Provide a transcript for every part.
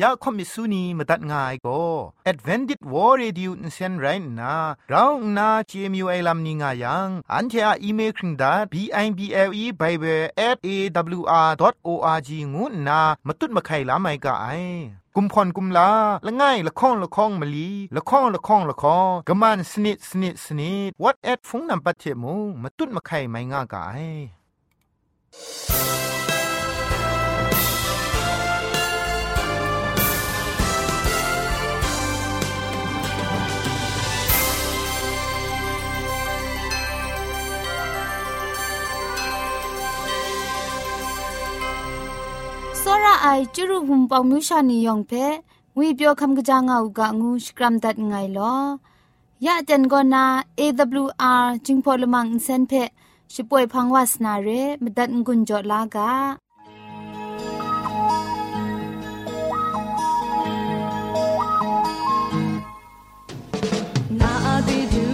อยากคอมิสุนีมาตัดง่ายก็ Advented War Radio นเซนไรน่ะเราหน้า CMU ไอลัมนิง่ายัง อันเทออีเมลคิงดา b i b l e bible at a w r o r g งูน่ะมาตุ้ดมาไข่ลาไม่กะไอกุมพรกุมลาละง่ายละค้องละค้องมะลีละค้องละค้องละค้องกะมันสนิดสนิดสนิด what at ฟงนำปัจเจมูมาตุ้ดมาไข่ไม่ง่ากะไစောရအိုင်ကျရုဟုံပေါမျိုးရှာနေယောင်ဖဲငွေပြောခမ်ကကြငါဥကငူစကရမ်ဒတ်ငိုင်လောยะเจนกอนา AWR จิงพอลมังอินเซนเพช่วยพังวาสนาเรมดัดงุนจอลากานาดีดู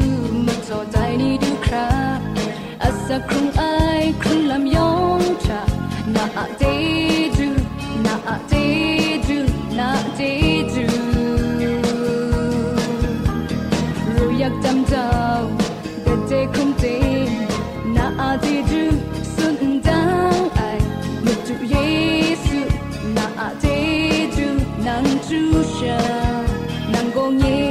มาจอใจนี่ดูคราอาศักครุงไอครุงลำยองชานาดีดู นัง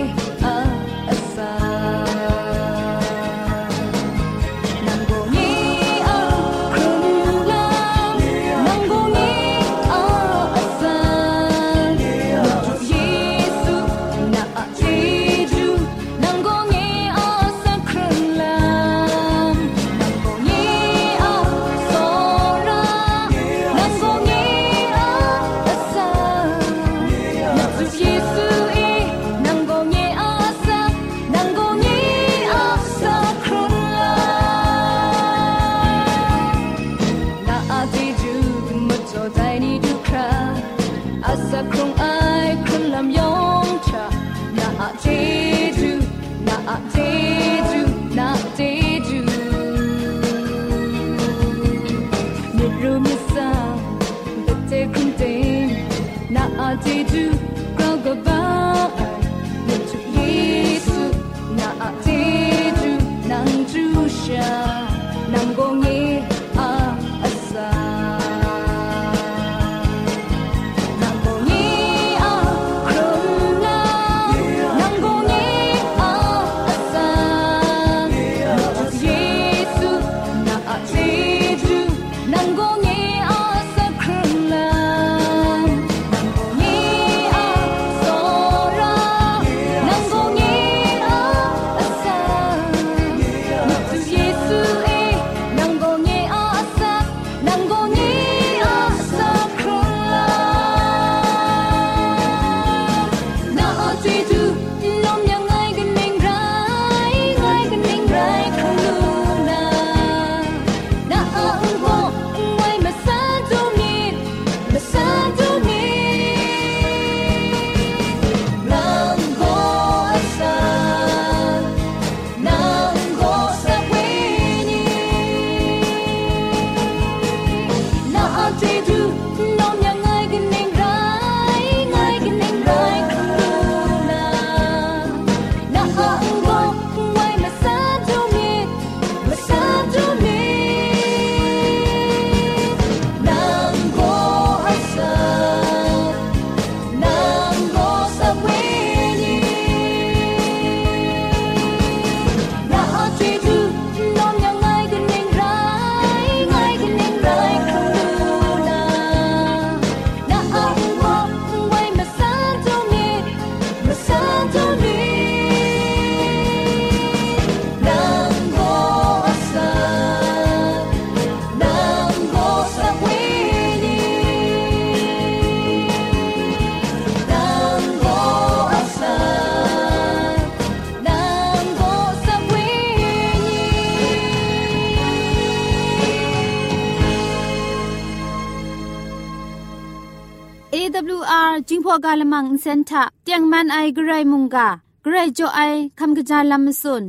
พอกาลมังอินเซนทะเตียงมันไอเกรมุงกาเกรจ่อไอคำกะจาลัมสุน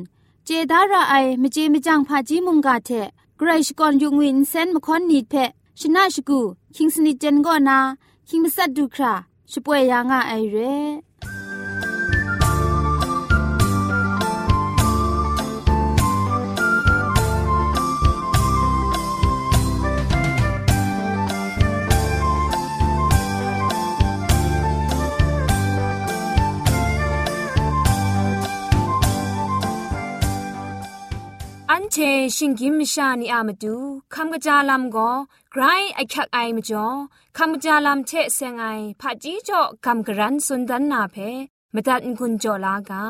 เจดาราไอมเจมจังพาจีมุงกาเทเกรชกอนยุงวินเซนมคอนนีเพชนะชกูคิงสนิจันกอนาคิงมัสัดดูคราช่วยยางอไอเร่ อันเชชิงกิมชานีอามาดูคำกะจาลัมก็ไกรไอคักไอมาจ่อคำกะจาลัมเชเซงไอผาจีจ่อคำกะรันสุนดันนาเพมตัดกุญจ่อลากา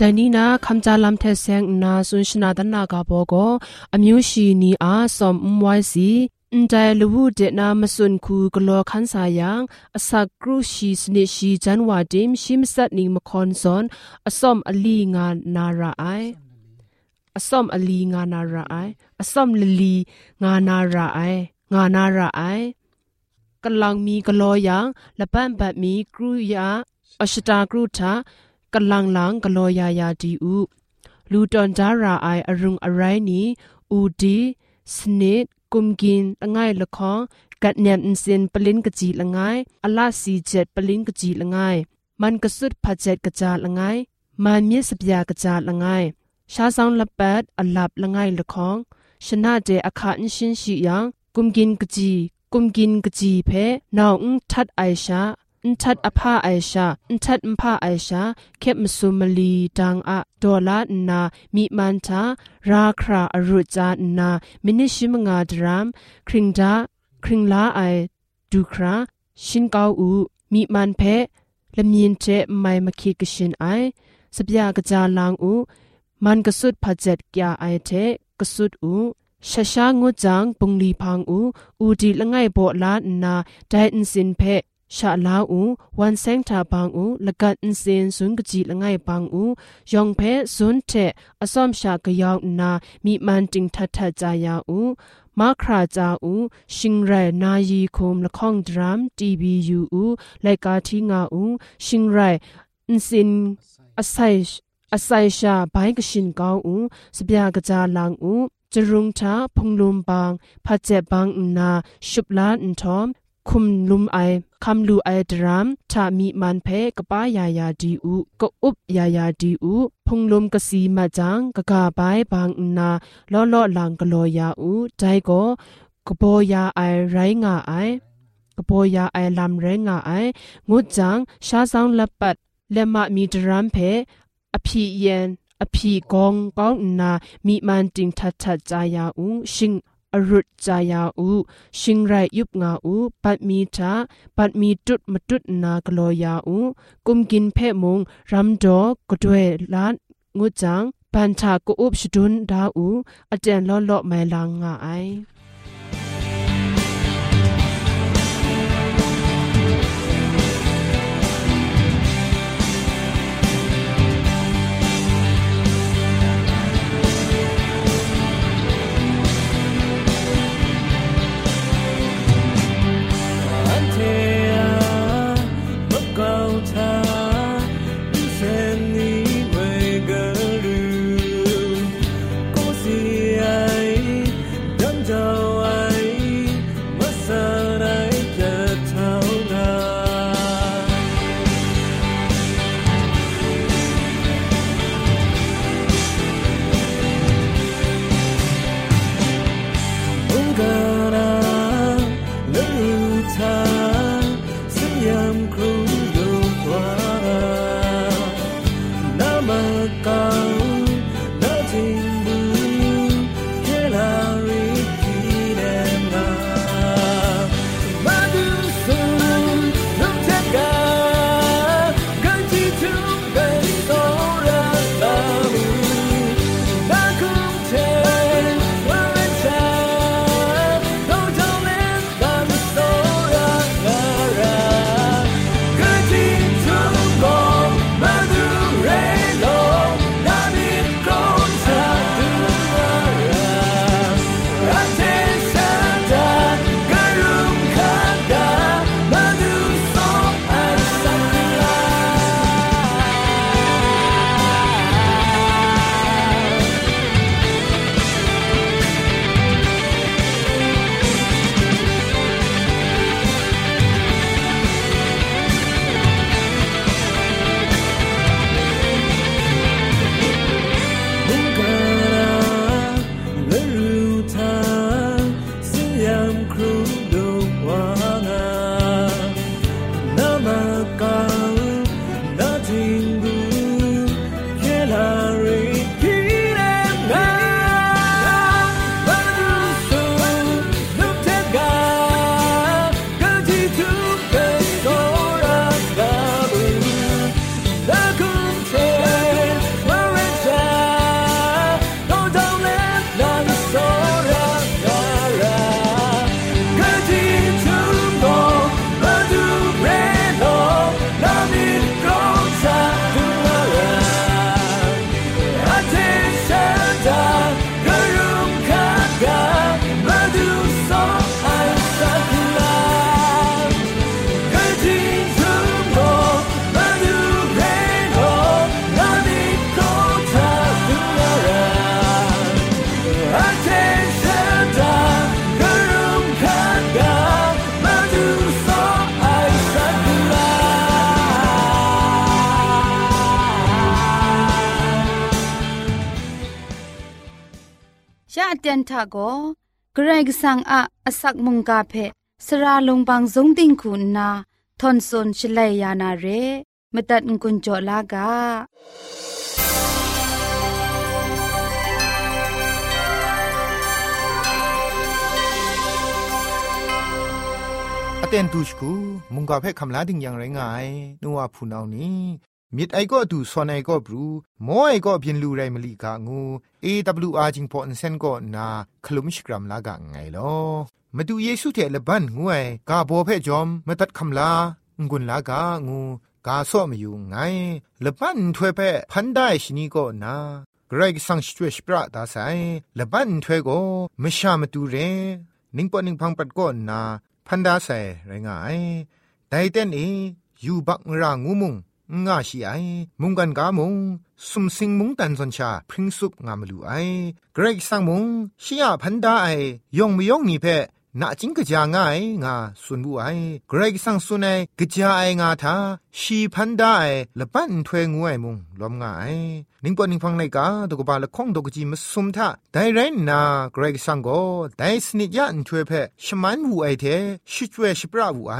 ဒန်နီနာခမ်ဂျာလမ်ထဲဆန်နာဆွန်ရှနာဒနာကဘောကိုအမျိုးရှိနီအားဆောမ်ဝိုင်းစီအန်တိုင်လူဝဒနာမစွန်ခုဂလောခန်ဆာယံအစကရုရှိစနိရှိဇန်ဝါတိမ်ရှိမဆတ်နီမခွန်ဆွန်အစုံအလီငါနာရာအိုင်အစုံအလီငါနာရာအိုင်အစုံလလီငါနာရာအိုင်ငါနာရာအိုင်ကလောင်မီဂလောယံလပန့်ပတ်မီကရုယာအရှတာကရုထာ กรุทากะลังลังกะลอยายาดีอุลูตอนจาราไออรุงอะไรนี้อูดีสนิดกุมกินละไงละคองกัดเนียนอินเซนปลินกะจีละไงอลาสีเจ็ดปลินกะจีละไงมันกะสุดพะเจ็ดกะจาละไงมันมีสปยากะจาละไงชาซองละปัดอลับละไงละคองชนะเดอคาอินชินရှိยังกุมกินกะจีกุมกินกะจีเพนาวอุทัดไอชา อุทัดอภาไอชาอุทัดมภาไอชาเข็มสุมลีดังอะดอลานามีมันทาราคราอรุจานามินิชิมงาดรามคริงดาคริงลาไอดูคราชินกาอูมีมันเพละมีนเจไม่มาคิดกชินไอสบยากะจาลางอูมันกสุดพะเจ็ดกยาไอเทกสุดอูชะชางุจังปุงลีพังอูอูดีละไงโบลานาไดอินสินเพ ชะลาอูวันเซงทาปังอูละกันอินสินสุนกจีละไงปังอูยองเพสุนเทอสอมชากะยาวนามีมันติงทัดทัดจายาอูมาคราจาอูชิงไรนายีคุมละข้องดรัม TBU อูไลกาทีงาอูชิงไรอินสินအဆိုင်အဆိုင်ရှာဘိုင်းကရှင်ကောင်းဦးစပြကကြလောင်ဦးจรุงทาพงลุมบางพะเจบังนาชุบลานทอม คุมลุมไอคำลูไอดรามทามีมันเพกป้ายายาดีอูก็อุบยายาดีอูพงลมกสีมาจังกะกาบายบางนาล้อล้อลังกลอยาอูใจก็กบอยาไอไรงาไอกบอยาไอลำไรงาไองุจังชาซังละปัดและมะมีดรามเพอภิเยนอภิกองกองนามีมันติงทัดทัดจายาอูชิง อรุจจายาอูชิงไรยุบงาอูปัดมีทาปัดมีจุดมาจุดนากลอยาอูกุมกินเพมงรำดอกกด้วยลานงูจังปันทากุอุบชดุนดาอูอาจารย์ล้อเลาะไม่ลางงาไอ จะเตียนทาโกเกรกสังอะอสักมุงกาเพสระลงบางสงติงคุณนาทอนซนชลัยยานาเรมตัดกุญจลากา အတန်တူရှကူမုန်ကဖက်ခမလာတင်យ៉ាងရငိုင်နိုဝဖူနောင်နီ มิดไอก็ดูสอนไอก็บรูมอไอก็เพียนลูไรมลีกางู AWR จิงพอนเซนก็นาคลุมชกรัมลากะไงลอมาดูเยซูเถลบันงวยกาโบเพ่จอมมาตัดคำลางุนลากางูกาซ้อมอยู่ไงลบันถวยเพ่พันได้ชนีก็นาเกรกสังชวยชประตาไซลบันถวยก็ม่ชามาดูเรนิงปอนิงพังปัดก็นาพันดาไซไรงายไดเต้นเออยู่บักรางูมุง ง่าชีไอมุงกันกามุงสุมสิงมุงตันซนชาพริงซุปงามลูไอเกรกสังมุงชียพันดาไอยองไม่ยองนี่เพนาจิงกะจางง่ายงาสุนบุไอเกรกสังสุนัยกะจาไองาทาชีพันได้ละปันถวยงวยมุงลอมง่ายนิงปอนิงฟังไลกาตกบาละข้องตกจีมสุมทาไดไรนาเกรกสังโกไดสนิยันถวยเพชมันหูไอเทชิจเวชิปราหูไอ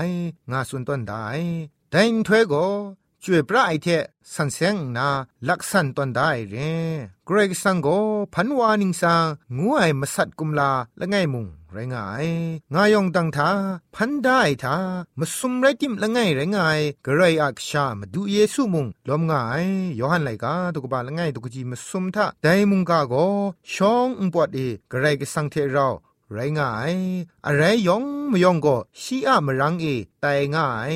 งาสุนต้นได้ไดนถวยโก ช่วยพระไอเทสันเซงนาลักสันตอนได้เร่เกรกสังโกพันวานิงสังงวยมาสัตกุมลาละไงมุงไรงายงายองตังทาพันได้ทามาสุมไรติมละไงไรงายกระไรอักชามาดูเยซูมุงลมงายยอหันไหลกาตุกบาลละไงตุกจีมาสุมทาได้มุงกาโกชองอุปวดเอกระไรกสังเทเรา ไรงายอะไรยองมยองก็ชีอะมรังเอไตง่าย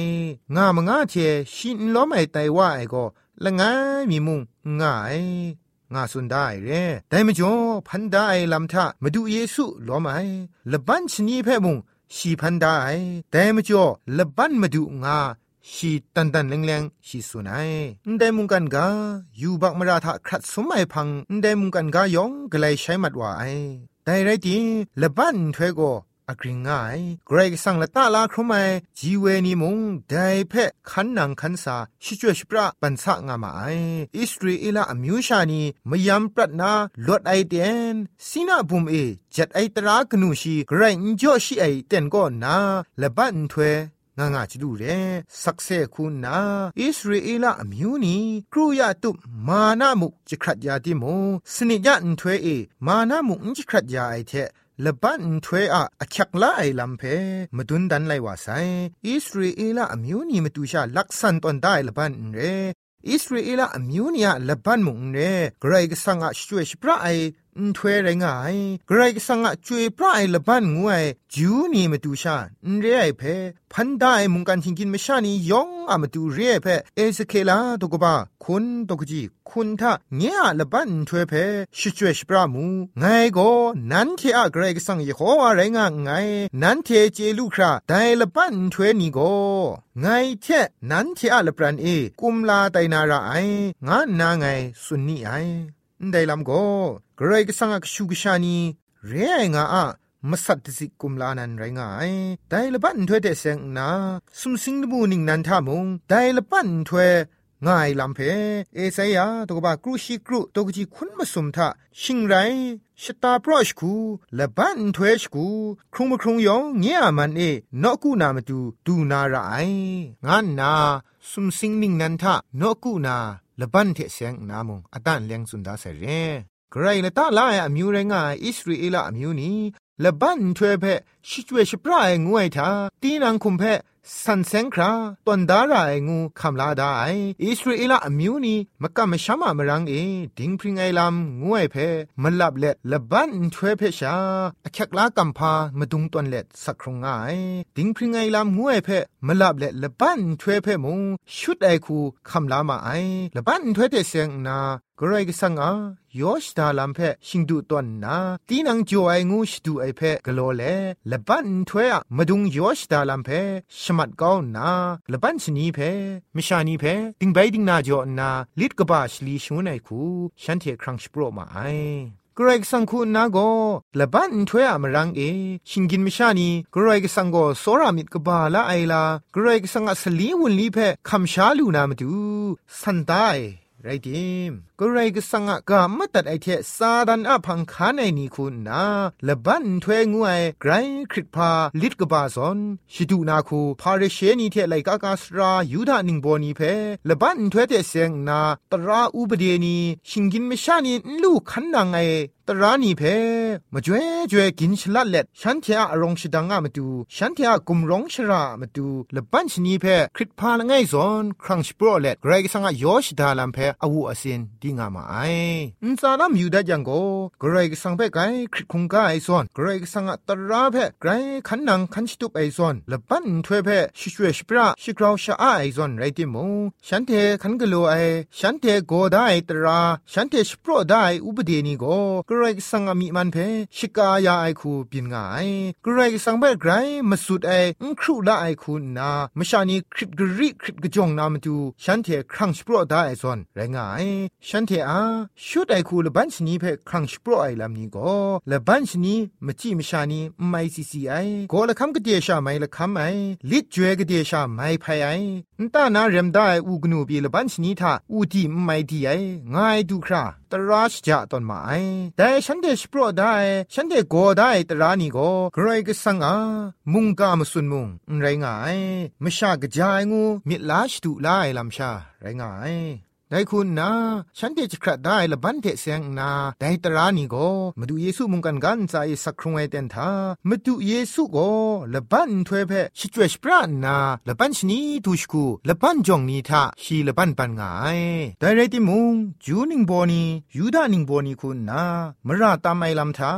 งามง่าเทชินล้อมไอไตว่าไอก็ละไงมีมุงง่ายงาสุนได้เรแต่มจ่อพันได้ลำทะมาดูเยซูล้อมไอละบันชนีเพ่มุงชีพันได้แต่มจ่อละบันมาดูงาชีตันตันแรงๆชีสุนัยได้มุงกันกาอยู่บักมราทะครัดสมัยพังได้มุงกันกายองกลายใช้มัดว่าไอ แต่ไรดีละบันถวยก็อกริง่ายเกรกสังละตาลาครมัยจีเวนีมงไดเพะขันนังขันสาชิจวชปราปันสะงามาไออิสราเอลอมิวชานีมยามปรัดนาลดไอเดนสีนาบุมเอจัดไอตรากนูชีเกรนจ่อชีไอเต็นก็นาละบันถวย งางาจิดูเรสักเซคุณนาอิสราเอลอมิวนีครูยาตุมานามุจิครัดยาติโมสนิยะอันถวยเอมานามุจิครัดยาไอเทละบันถวยอะอคักละไอลัมเพมดุนดันไลว่าไซอิสราเอลอมิวนีมตุชาลักษันตอนได้ละบันเรอิสราเอลอมิวนียละบันมุงเรไกรกสังอะช่วยสปราไอ อันทเวไรงายกรสังอจวยพระไละบ้านงวยจูนี่มาดูชานเรียเพพันได้มุงกันทิงกินไม่ชานียองอะมาดูเรียเพเอสเคลาตกบะคุณตกจีคุณทาเงียละบ้านถววเพชิจวยชปรามูไงก็นันเทอะไกรสังยโฮอะไรงะไงนันเทเจลูคราไดละบ้านทเยนี่ก็ไงเทนันเทอะละปรันเอกุมลาไตนาราไองานนาไงสุนนี่ไอ ได้ลำก็ใครก็สังกชูกชานีเรงาอะมาสัตติสิกุมลานันไรงายแต่ละบันถวยเดเซงนาสุมสิงบูนิงนันทามงแต่ละบันถวยง่ายลำเพเอเซยาตกบากรูชิกรุตกจีคุณมาสมทะชิงไรชะตาปรอชคูละบันถวยชคูครุงมครุงยองเงียมันเอนอกูนามาดูดูนาไรงานนาสุมสิงนิงนันทะนอกูนา ละบันเทเสียงนามุงอตันเลียงสุนดาเสเรใครละตาลายอมิวเรงาอิสราเอลอมิวนีละบันถวยเพชิจเวชปรายงวยทาตีนังคุมเพ สันเซงคราตอนดารายงูคำลาดาไออิสราเอลอมิวนีมกะมะชามามรังเอดิงพริงไอลำงวยเพมลับเล็ละบันถวยเพชาอคักลากัมพามาดุงตอนเล็สักครงไอดิงพริงไอลำงวยเพมลับเล็ละบันถวยเพมุงชุดไอคูคำลามาไอละบันถวยเตเซงนากรกสังอายอชดาลัมเพชิงดูตอนนาตีนังจ่อไองูชดูไอเพกโลเลละบันถวยอะมาดุงยอชดาลัมเพชมัดก้าวนาละบันชนีเพมิชานีเพติงไปติงนาจอนาลิดกบาชลีชูไนคูฉันเทครั้งสโปรมาไอกรกสังคุณนาโกละบันถวยอะมรังเอ ชิงกินมิชานีกรกสังโกโซรามิดกบาละไอลากรกสังอะสลีวุนลีเพคัมชาลูนามดูสันตาย ไรดิมก็ไรก็สังกะมตัดไอเทซาดันอพังคาในนี่คุณนาละบันถวยงวยไกรคริตพาลิดกบาซอนชิดูนาคูพาเรเชนีเทไลกากาสรายูดานิงโบนีเพละบันถวยเตเซงนาตราอุบเดนีชิงกินเมชานีลูกขันนางไอตรานีเพมาจ่วยจ่วยกินฉลัดเล็ดฉันเทอะรงชดังอะมาดูฉันเทอะกุมรองชรามาดูละบันชนีเพคริตพาละไงซอนครังสโปรเล็ดไกรสังอะยอชดาลัมเพอวูอสินดิงามาไออินซาลัมยูดาจังโกไกรสังเพไกคริตคุงกาไอซอนไกรสังอะตราเพไกรขันนังขันชิตุไอซอนละบันถวยเพชิชเวชปราชิกราวชาไอซอนไรติมงฉันเทขันกโลไอฉันเทโกได้ตราฉันเทสโปรได้อุบเดนีโกกรกสังอมีมันเพชิกายาไอคูปินงายกรกสังเบกไรมาสุดไออุครุละไอคูนามชานีคริปกริคริปกจงนามาดูฉันเทครั้งสโปรได้ไอซอนไรงายฉันเทอาชุดไอคูละบันชนีเพครั้งสโปรไอลำนี้ก็ละบันชนีมจีมชานีไม่ซีซีไอก็ละคำกเดียชาไม่ละคำไอลิดจวยกเดียชาไม่พยไอตานาเรมได้อูกนูบีละบันชนีทาอูดีไม่ดีไอง่ายดูครา ตราชจะตอนมาไอแต่ฉันเดชโปรได้ ฉันเดโกได้ตรานี่ก็ใครก็สังอามุงกามสุนมุงไรงายมชากระจายงูมิลาชตุลายลำชาไรงาย ได้คุณนะฉันเดจะคราได้ละบันเทเสียงนาได้ตรานี่ก็มาดูเยซูมุงกันกันใจสักครุงไอเตนทามาดูเยซูก็ละบันถวยเพชิจวยสปรานาละบันชนีดูชกูละบันจงนีทาชีละบันปันงายได้ไรติมุงจูนิงโบนียูดานิงโบนีคุณนามราตามไอลำทา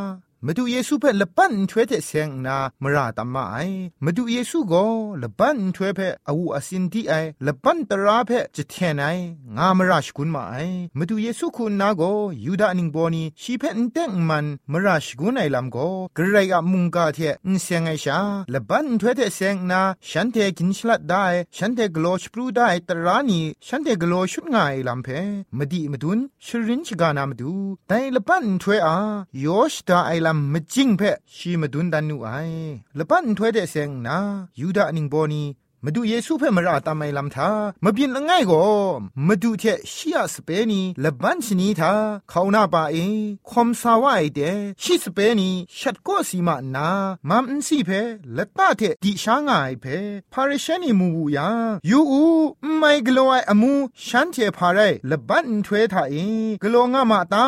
มาดูเยซูเพ่ละปั้นช่วยเทเสียงนามราตมาไอมาดูเยซูก็ละปั้นช่วยเพ่อาวูอสินที่ไอละปั้นตราเพ่จะเทนไองามราชกุนมาไอมาดูเยซูคุณนาโกยูดานิงบอนีชีเพ่นเต็งมันมราชกุนไอลำโกกระไรกับมุงกาเทนเสียงไอชาละปั้นช่วยเทเสียงนาฉันเทกินฉลัดได้ฉันเทกโลชปรูได้ตรานีฉันเทกโลชุดง่ายลำเพ่มาดีมาดุนชรินชกานามาดูแต่ละปั้นช่วยอายอชดาไอลำมจิงเพชีมาดุนดันนูไอละปันถวยเดเซงนายูดานิงโบนี มาดูเยซูเพ่มาราตามไมลำทามาบินละง่ายก็มาดูเทชียสเปนีละบันชนีทาเขาหน้าป่าเอคอมสาวไอเดชีสเปนีชัดก็สีมานามัมอินซีเพละตาเทดิช้างไอเพพาริชนีมูบูยายูอูไม่กลัวไออมูฉันเทพาไรละบันถวยทาเอกลัวงามาตา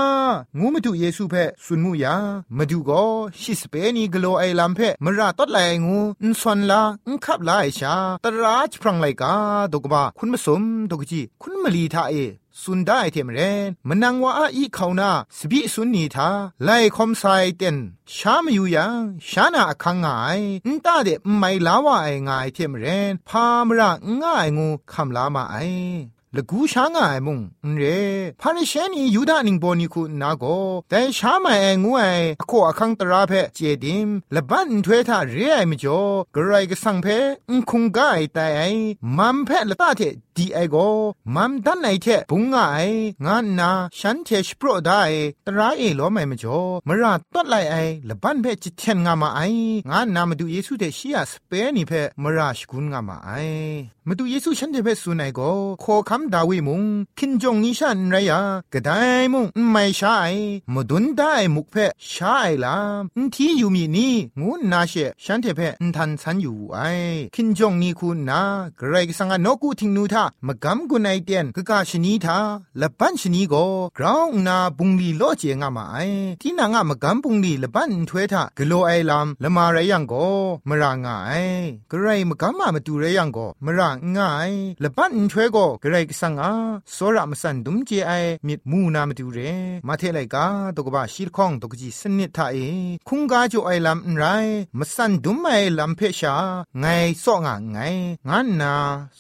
งูมาดูเยซูเพ่สุนมูยามาดูก็ชีสเปนีกลัวไอลำเพ่มาราตดไลงูอินสวนลาอินขับลาไอชาตราชพรังไลกาดกบ้าคุณมาสมดกจีคุณมาลีทาเอสุนได้เทมเรนมนังว่าอีเขานาสบิสุนนีทาไลคอมไซเตนชามอยู่ยังชานาคังไงนตาเดไม่ลาวาไอไงเทมเรนพามระง่ายงูคำลามาไอ ละกูช้างไอมุงเรพาริเชนียูดานิงโบนิคูนาโกแต่ช้ามาไองูไออโคอคังตราเพเจดิมละบันถวยทาเรไอมจ่อกระไรก็สังเพอุคุงกายแต่ไอมัมเพละตาเทดีไอโกมัมดันไอเทปุงไงงานนาฉันเทชโปรได้ตราเอล้อไม่มจ่อมราตัดไลไอละบันเพจิเทนงามาไองานนามาดูเยซูเทชียสเปนี่เพมราชกุนงามาไอ มาดูเยซูฉันเทเพสุนัยโกขอคำดาวิมุงคินจงนิชันไรยากระไดมุงไม่ใช่มดุนได้มุกเพใช่ลามที่อยู่มีนี่งูนาเชฉันเทเพนทันสันอยู่ไอคินจงนี่คุณนากระไรสังนกูทิงนูทามกำกุนไอเตียนกะกาชนีทาละปันชนีโกกราวนาบุงลีโลเจงามาไอที่นางะมกำบุงลีละปันถวยทากโลไอลามละมาไรยังโกมรางไอกระไรมกำมามาดูไรยังโกมรางง่ายละปันถวยโกกระไรสังอาโซระมสันดุมเจไอมิดมูนามาดูเรมาเทไลกาตกบะชีรข้องตกจีสนิทาเอคุงกาจูไอลามไรมสันดุมไอลามเพชาไงซองาไงงานนา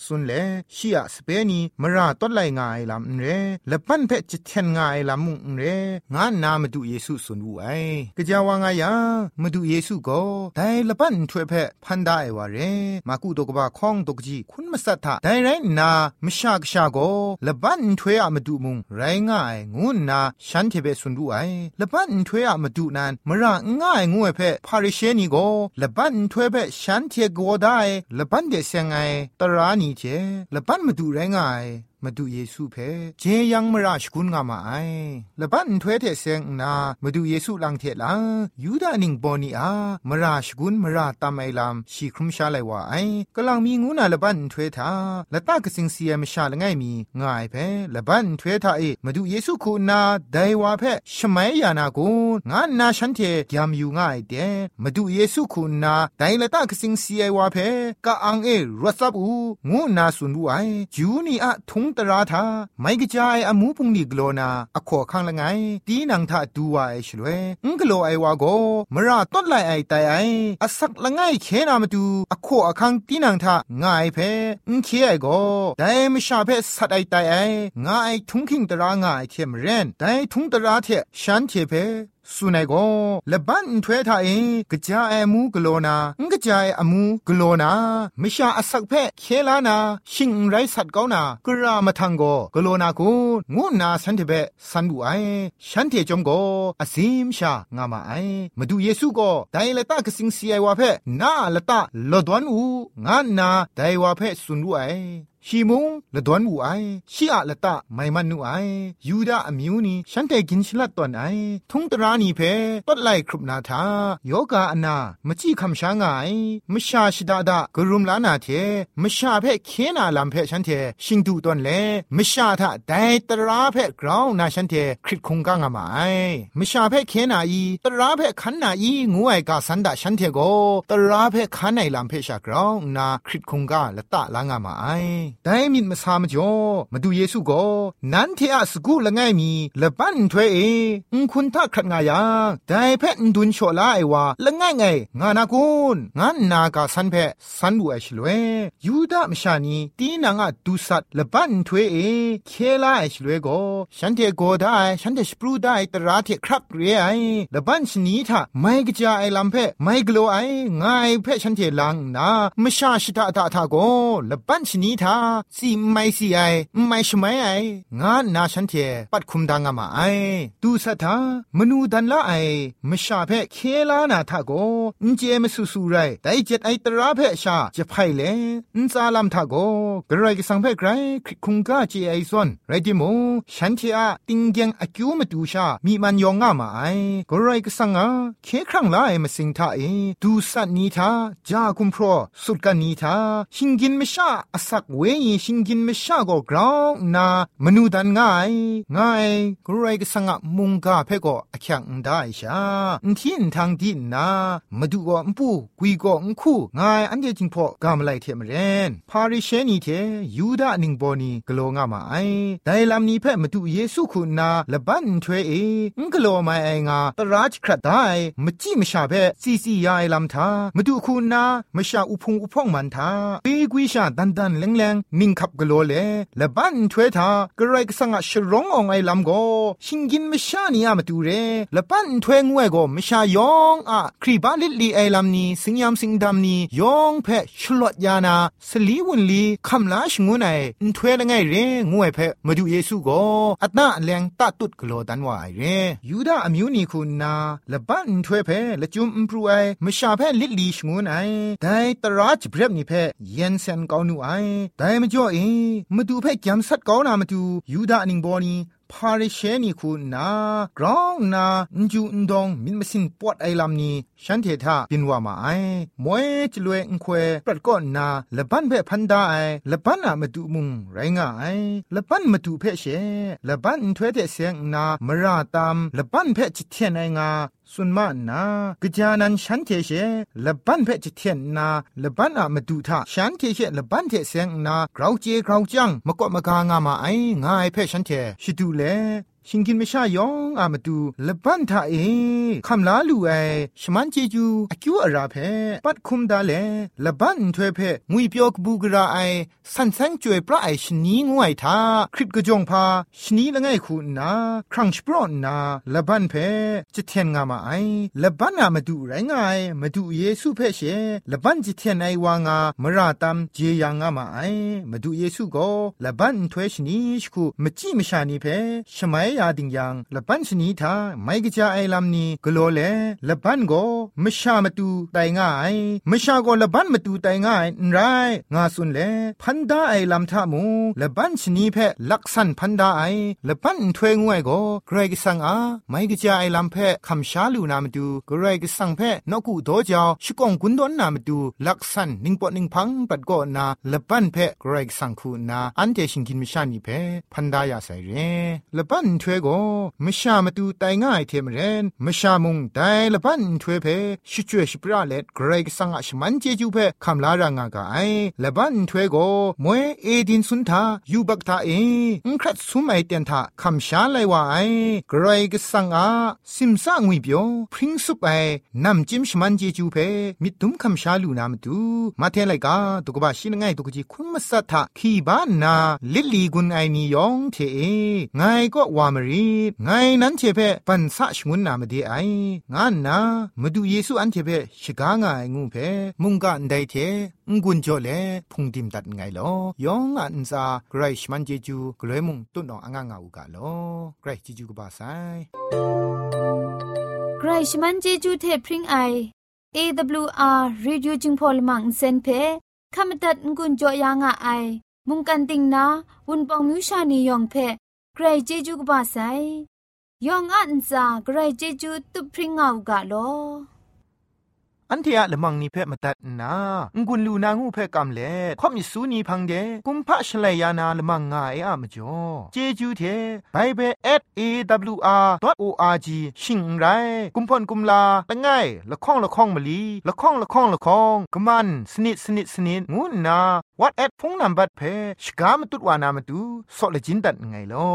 สุนเลชียสเปนีมราต้นไลงายลำเรละปันเพจิเทนงายลำมุงเรงานนามาดูเยซูสุนวูไอกะจาวางายามาดูเยซูก็ได้ละปันถวยเพพันได้วาเรมากุตกบะข้องตกจีคุณมาสัทธาไดไรนามชากชาโกละบันถวยอะมาดูมุงไรง่ายงูนาฉันเทเบสุนดูไอละบันถวยอะมาดูนันมระง่ายงูเพพาริเชนีโกละบันถวยเพฉันเทโกได้ละบันเดเซงไงตรานีเจละบันมาดูไรง่ายมาดูเยซูเพเจยังมราชกุนงามาไอละบันถวยเทเซงนามาดูเยซูลังเทลายูดานิงบอนีอามราชกุนมราตามไอลามชีครุมชาไลวาไอกำลังมีงูนาละบันถวยทาละตากสิงเสียมชาละไงมีง่ายเพละบันถวยทาเอมาดูเยซูคูนาไดวาเพชมัยยานากูงานนาฉันเทยามอยู่ง่ายเดมาดูเยซูคูนาไดละตากสิงเสียวาเพกะอังเอรัสับอูงูนาสุนดูไอจูนีอะทุงตราทาไม่กระจายอามูพุงนี่กโลนาอขอข้างละไง ตีนังทาดูวาไอชลวยงกโลไอวาโกมราต้นไลไอตายไออสักละไงเคนามาดูอขอข้างตีนังทาง่ายเพงเคไอโกแต่ไม่ชาเพสัดไอตายไอง่ายทุงคิงตราง่ายเทมเรนแต่ทุงตราเทฉันเทเพ สุนัยก็ละบันถวยทาเองกะจาเอมูกโลนางกะจายอมูกโลนามิชาอสักเพเคลานาชิงไรสัตกานากรามาทังโกกโลนากูงูนาสันเทเบสันบุไอฉันเทจงโกอซิมชางามาไอมาดูเยซูก็ไดละตากสิงสีไอวาเพนาละตาลดวนอูงานนาไดวาเพสุนดูไอ ชีมุงละดวนอูไอชีอะละตะไมมันนูไอยูดาอมิวนีฉันแต่กินชลัดตอนไอทุงตรานีเพปัดไลครุบนาทาโยกาอนามจีคำช้างไงมชาชิดาดากรุมลานาเทมชาเพเคนาลำเพฉันเทชิงดูตอนเลมชาทะไดตราเพกราวนาฉันเทคริตคงกางามาไอมชาเพเคนาอีตราเพขันนาอีงูไอกาสันดาฉันเทโกตราเพขันในลำเพชากราวนาคริตคงกาละตะลางามาไอแต่มิดมาสามจ่อมาดูเยซูก็นันเทอะสกูละไงมีละปันถวยเออุคุณทักขัดงายาแต่เพนดุนโชลาไอวาละไงไงงานากุนงานนากาสันเพสันบูไอชลเวยูดามชานีตีนางะดูสัตละปันถวยเอเคลาไอชลเวโกฉันเทโกได้ฉันเทสปรูได้ตราเทครับเรไอละปันชนีทาไม่กจาไอลำเพไม่กลัวไองายเพฉันเทลังนามชาชิตาตาทาโกละปันชนีทาစီไม่စီไอไม่ชไม่ไองานนาฉันเทปัดคุมดังอามาไอดูสัทธามนูดันละไอมชาเพเคลานาทาโกอินเจมสุสุไรแต่เจ็ดไอตราเพชาจะไพ่เลอินซาลัมทาโกกระไรก็สังเพไกรคุงกาเจไอซอนไรดิโมฉันเทอะติงเกงอคิวมาดูชามีมันยองอามาไอกระไรก็สังอาเคครั้งละไอมาสิงทาเอดูสัตนีทาจาคุมพรสุดกันนีทาหิงกินมชาอสักเวยีชิงกินม่ชาก็กราวนามนูดันง่ายง่ายกรไรก็สังะมุงกาเพก็อคังได้ชาอินทินทางดินนามาดูก็ปูกุยก็อุคูง่ายอันเดียจิงพอกามไลเทมเรนพาริเชนีเทยูดาหนิงบอนีกโลงามาไอไดลามนี้เพ่มาดูเยซูคุณนาละบันทเวเองกโลมาไองาตราจครัดได้มจิมชาเพ่ซีซียาไอลำทามาดูคุณนามชาอุพงอุพองมันทาเปกุยชาดันดันแรงแรงนิงขับกโลเลละบันถวยทากระไรก็สังะชร้ององไอลำโกชิงกินไม่ชานียมาดูเรละบันถวยงวยโกไม่ชายองอะครีบาลิลีไอลำนี้สิงยามสิงดำนี้ยองเพชลวดยานาสลีวุนลีคำลาชงวนไอถวยละไงเรงวยเพมาดูเยซูโกอัตนาแรงตาตุดกโลดันวาไอเรยูดาอมิวนีคุณนาละบันถวยเพละจุมอิมพรูไอไม่ชาเพลิลีชงวนไอแต่ตราจเบรบนี่เพเย็นเซนกาวนูไอ่ไม่จ่อเองมาดูเพ่จำสัดก้าวนามาดูยูดานิงบอนีพาริเชนีคุณนากรองนาจูนดงมินมสินปวดไอลำนี้ฉันเทธาปินว่ามาไอมวยจลวยอุควปรัดก้อนาละบันเพ่พันดาไอละบันนามาดูมุงไรงาไอละบันมาดูเพ่เชละบันถวยเตเสียงนามราตามละบันเพ่จิตเทียนไองาสุนมานากจานันฉันเทเชละบันเพจเทียนนาละบันอะมาดูทาฉันเทเชละบันเทเซงนากราวเจกราวจังมกะมกางามาไองายเพฉันเทชิดูเล ชิงกินไม่ชายองอามาดูละบันทาเอคำลาลูไอชมันเจจูอคิวอาราเพปัดคุมดาเลละบันถวยเพงุยเปียวกบูกราไอสันแสงจวยพระไอชนีงวยทาคริตกจงพาชนีละไงคูนาครังชปรอนนาละบันเพจะเทียนงามาไอละบันอามาดูไรงายมาดูเยซูเพเชละบันจะเทียนไอวางามราตัมเจยางามาไอมาดูเยซูโกละบันถวยชนีชคูมจีมชานีเพชมัยยาดิงยังละปันชนีทาไม่กะจาไอลำนี้กลัวเลละปันโกมชามาตูไตง่ายมชาโกละปันมาตูไตง่ายไรงาสุนเลพันดาไอลำทามูละปันชนีเพลักษณพันดาไอละปันถวยงวยโกเกรกสังอาไม่กะจาไอลำเพคำชาลูนามาดูเกรกสังเพนกูโดจาชิกองกุนดอนนามาดูลักษณนิงปอนิงพังปัดโกนาละปันเพเกรกสังคูนาอันเดชิงกินมิชานีเพพันดายาไซเรละปันถวยโกมชามาดูไตง่ายเทมเรนมชามุงไดละปันถวยเพชิจวยชิปราเลเกรกสังอาชมันเจจูเพคำลารางากาไอละปันถวยโกมวยเอดินสุนทายูบักทาเออุครัดสุมไอเตียนทาคำชาไลว่าไอเกรกสังอาซิมซางวิเปียวพริ้งสุปไอนำจิมชมันเจจูเพมิตุมคำชาลูนามตูมาเทไลกาตุกบะชินไงตุกจีคุณมัสทะขีบานนาลิลลีกุนไอนียองเทเอไงก็วามรีไงนั้นเชเพปันสะชงุนนามเดไองานนามาดูเยซูอันเทเพชกางไงงูเพมุงกันไดเทงุนจ่อเลพุงดิมตัดไงลอยองอันซาไกรชมันเจจูกลยมุงตุนองอ่างงาอูกาลอไกรจิจูกบาไซใครชมันเจจูเทพริงไอ AWR Reducing Polymer เซนเพขมตัดงุนจอยางอไอมุงกันติงนาวุนปองมิวชานียองเพ ใครเจจูกบาไซยองอันซาใครเจจูตุพริงเอากาโล อั อันเทียละมังนิเพ่มาตัดนางุนลูนางูเพ่กำเล่ข่อมิสูนีพังเดกุมพะชเลยานาละมังงาเออะมจ่อเจจูเทไบเบิล @awr.org ชิงไรกุมพ่นกุมลาละง่ายละข้องละข้องมะลีละข้องละข้องละข้องกะมันสนิดสนิดสนิดงูนาวัดแอดพงนัมบัดเพ่ชกามตุดวานามตุซอเลจินดัดไงลอ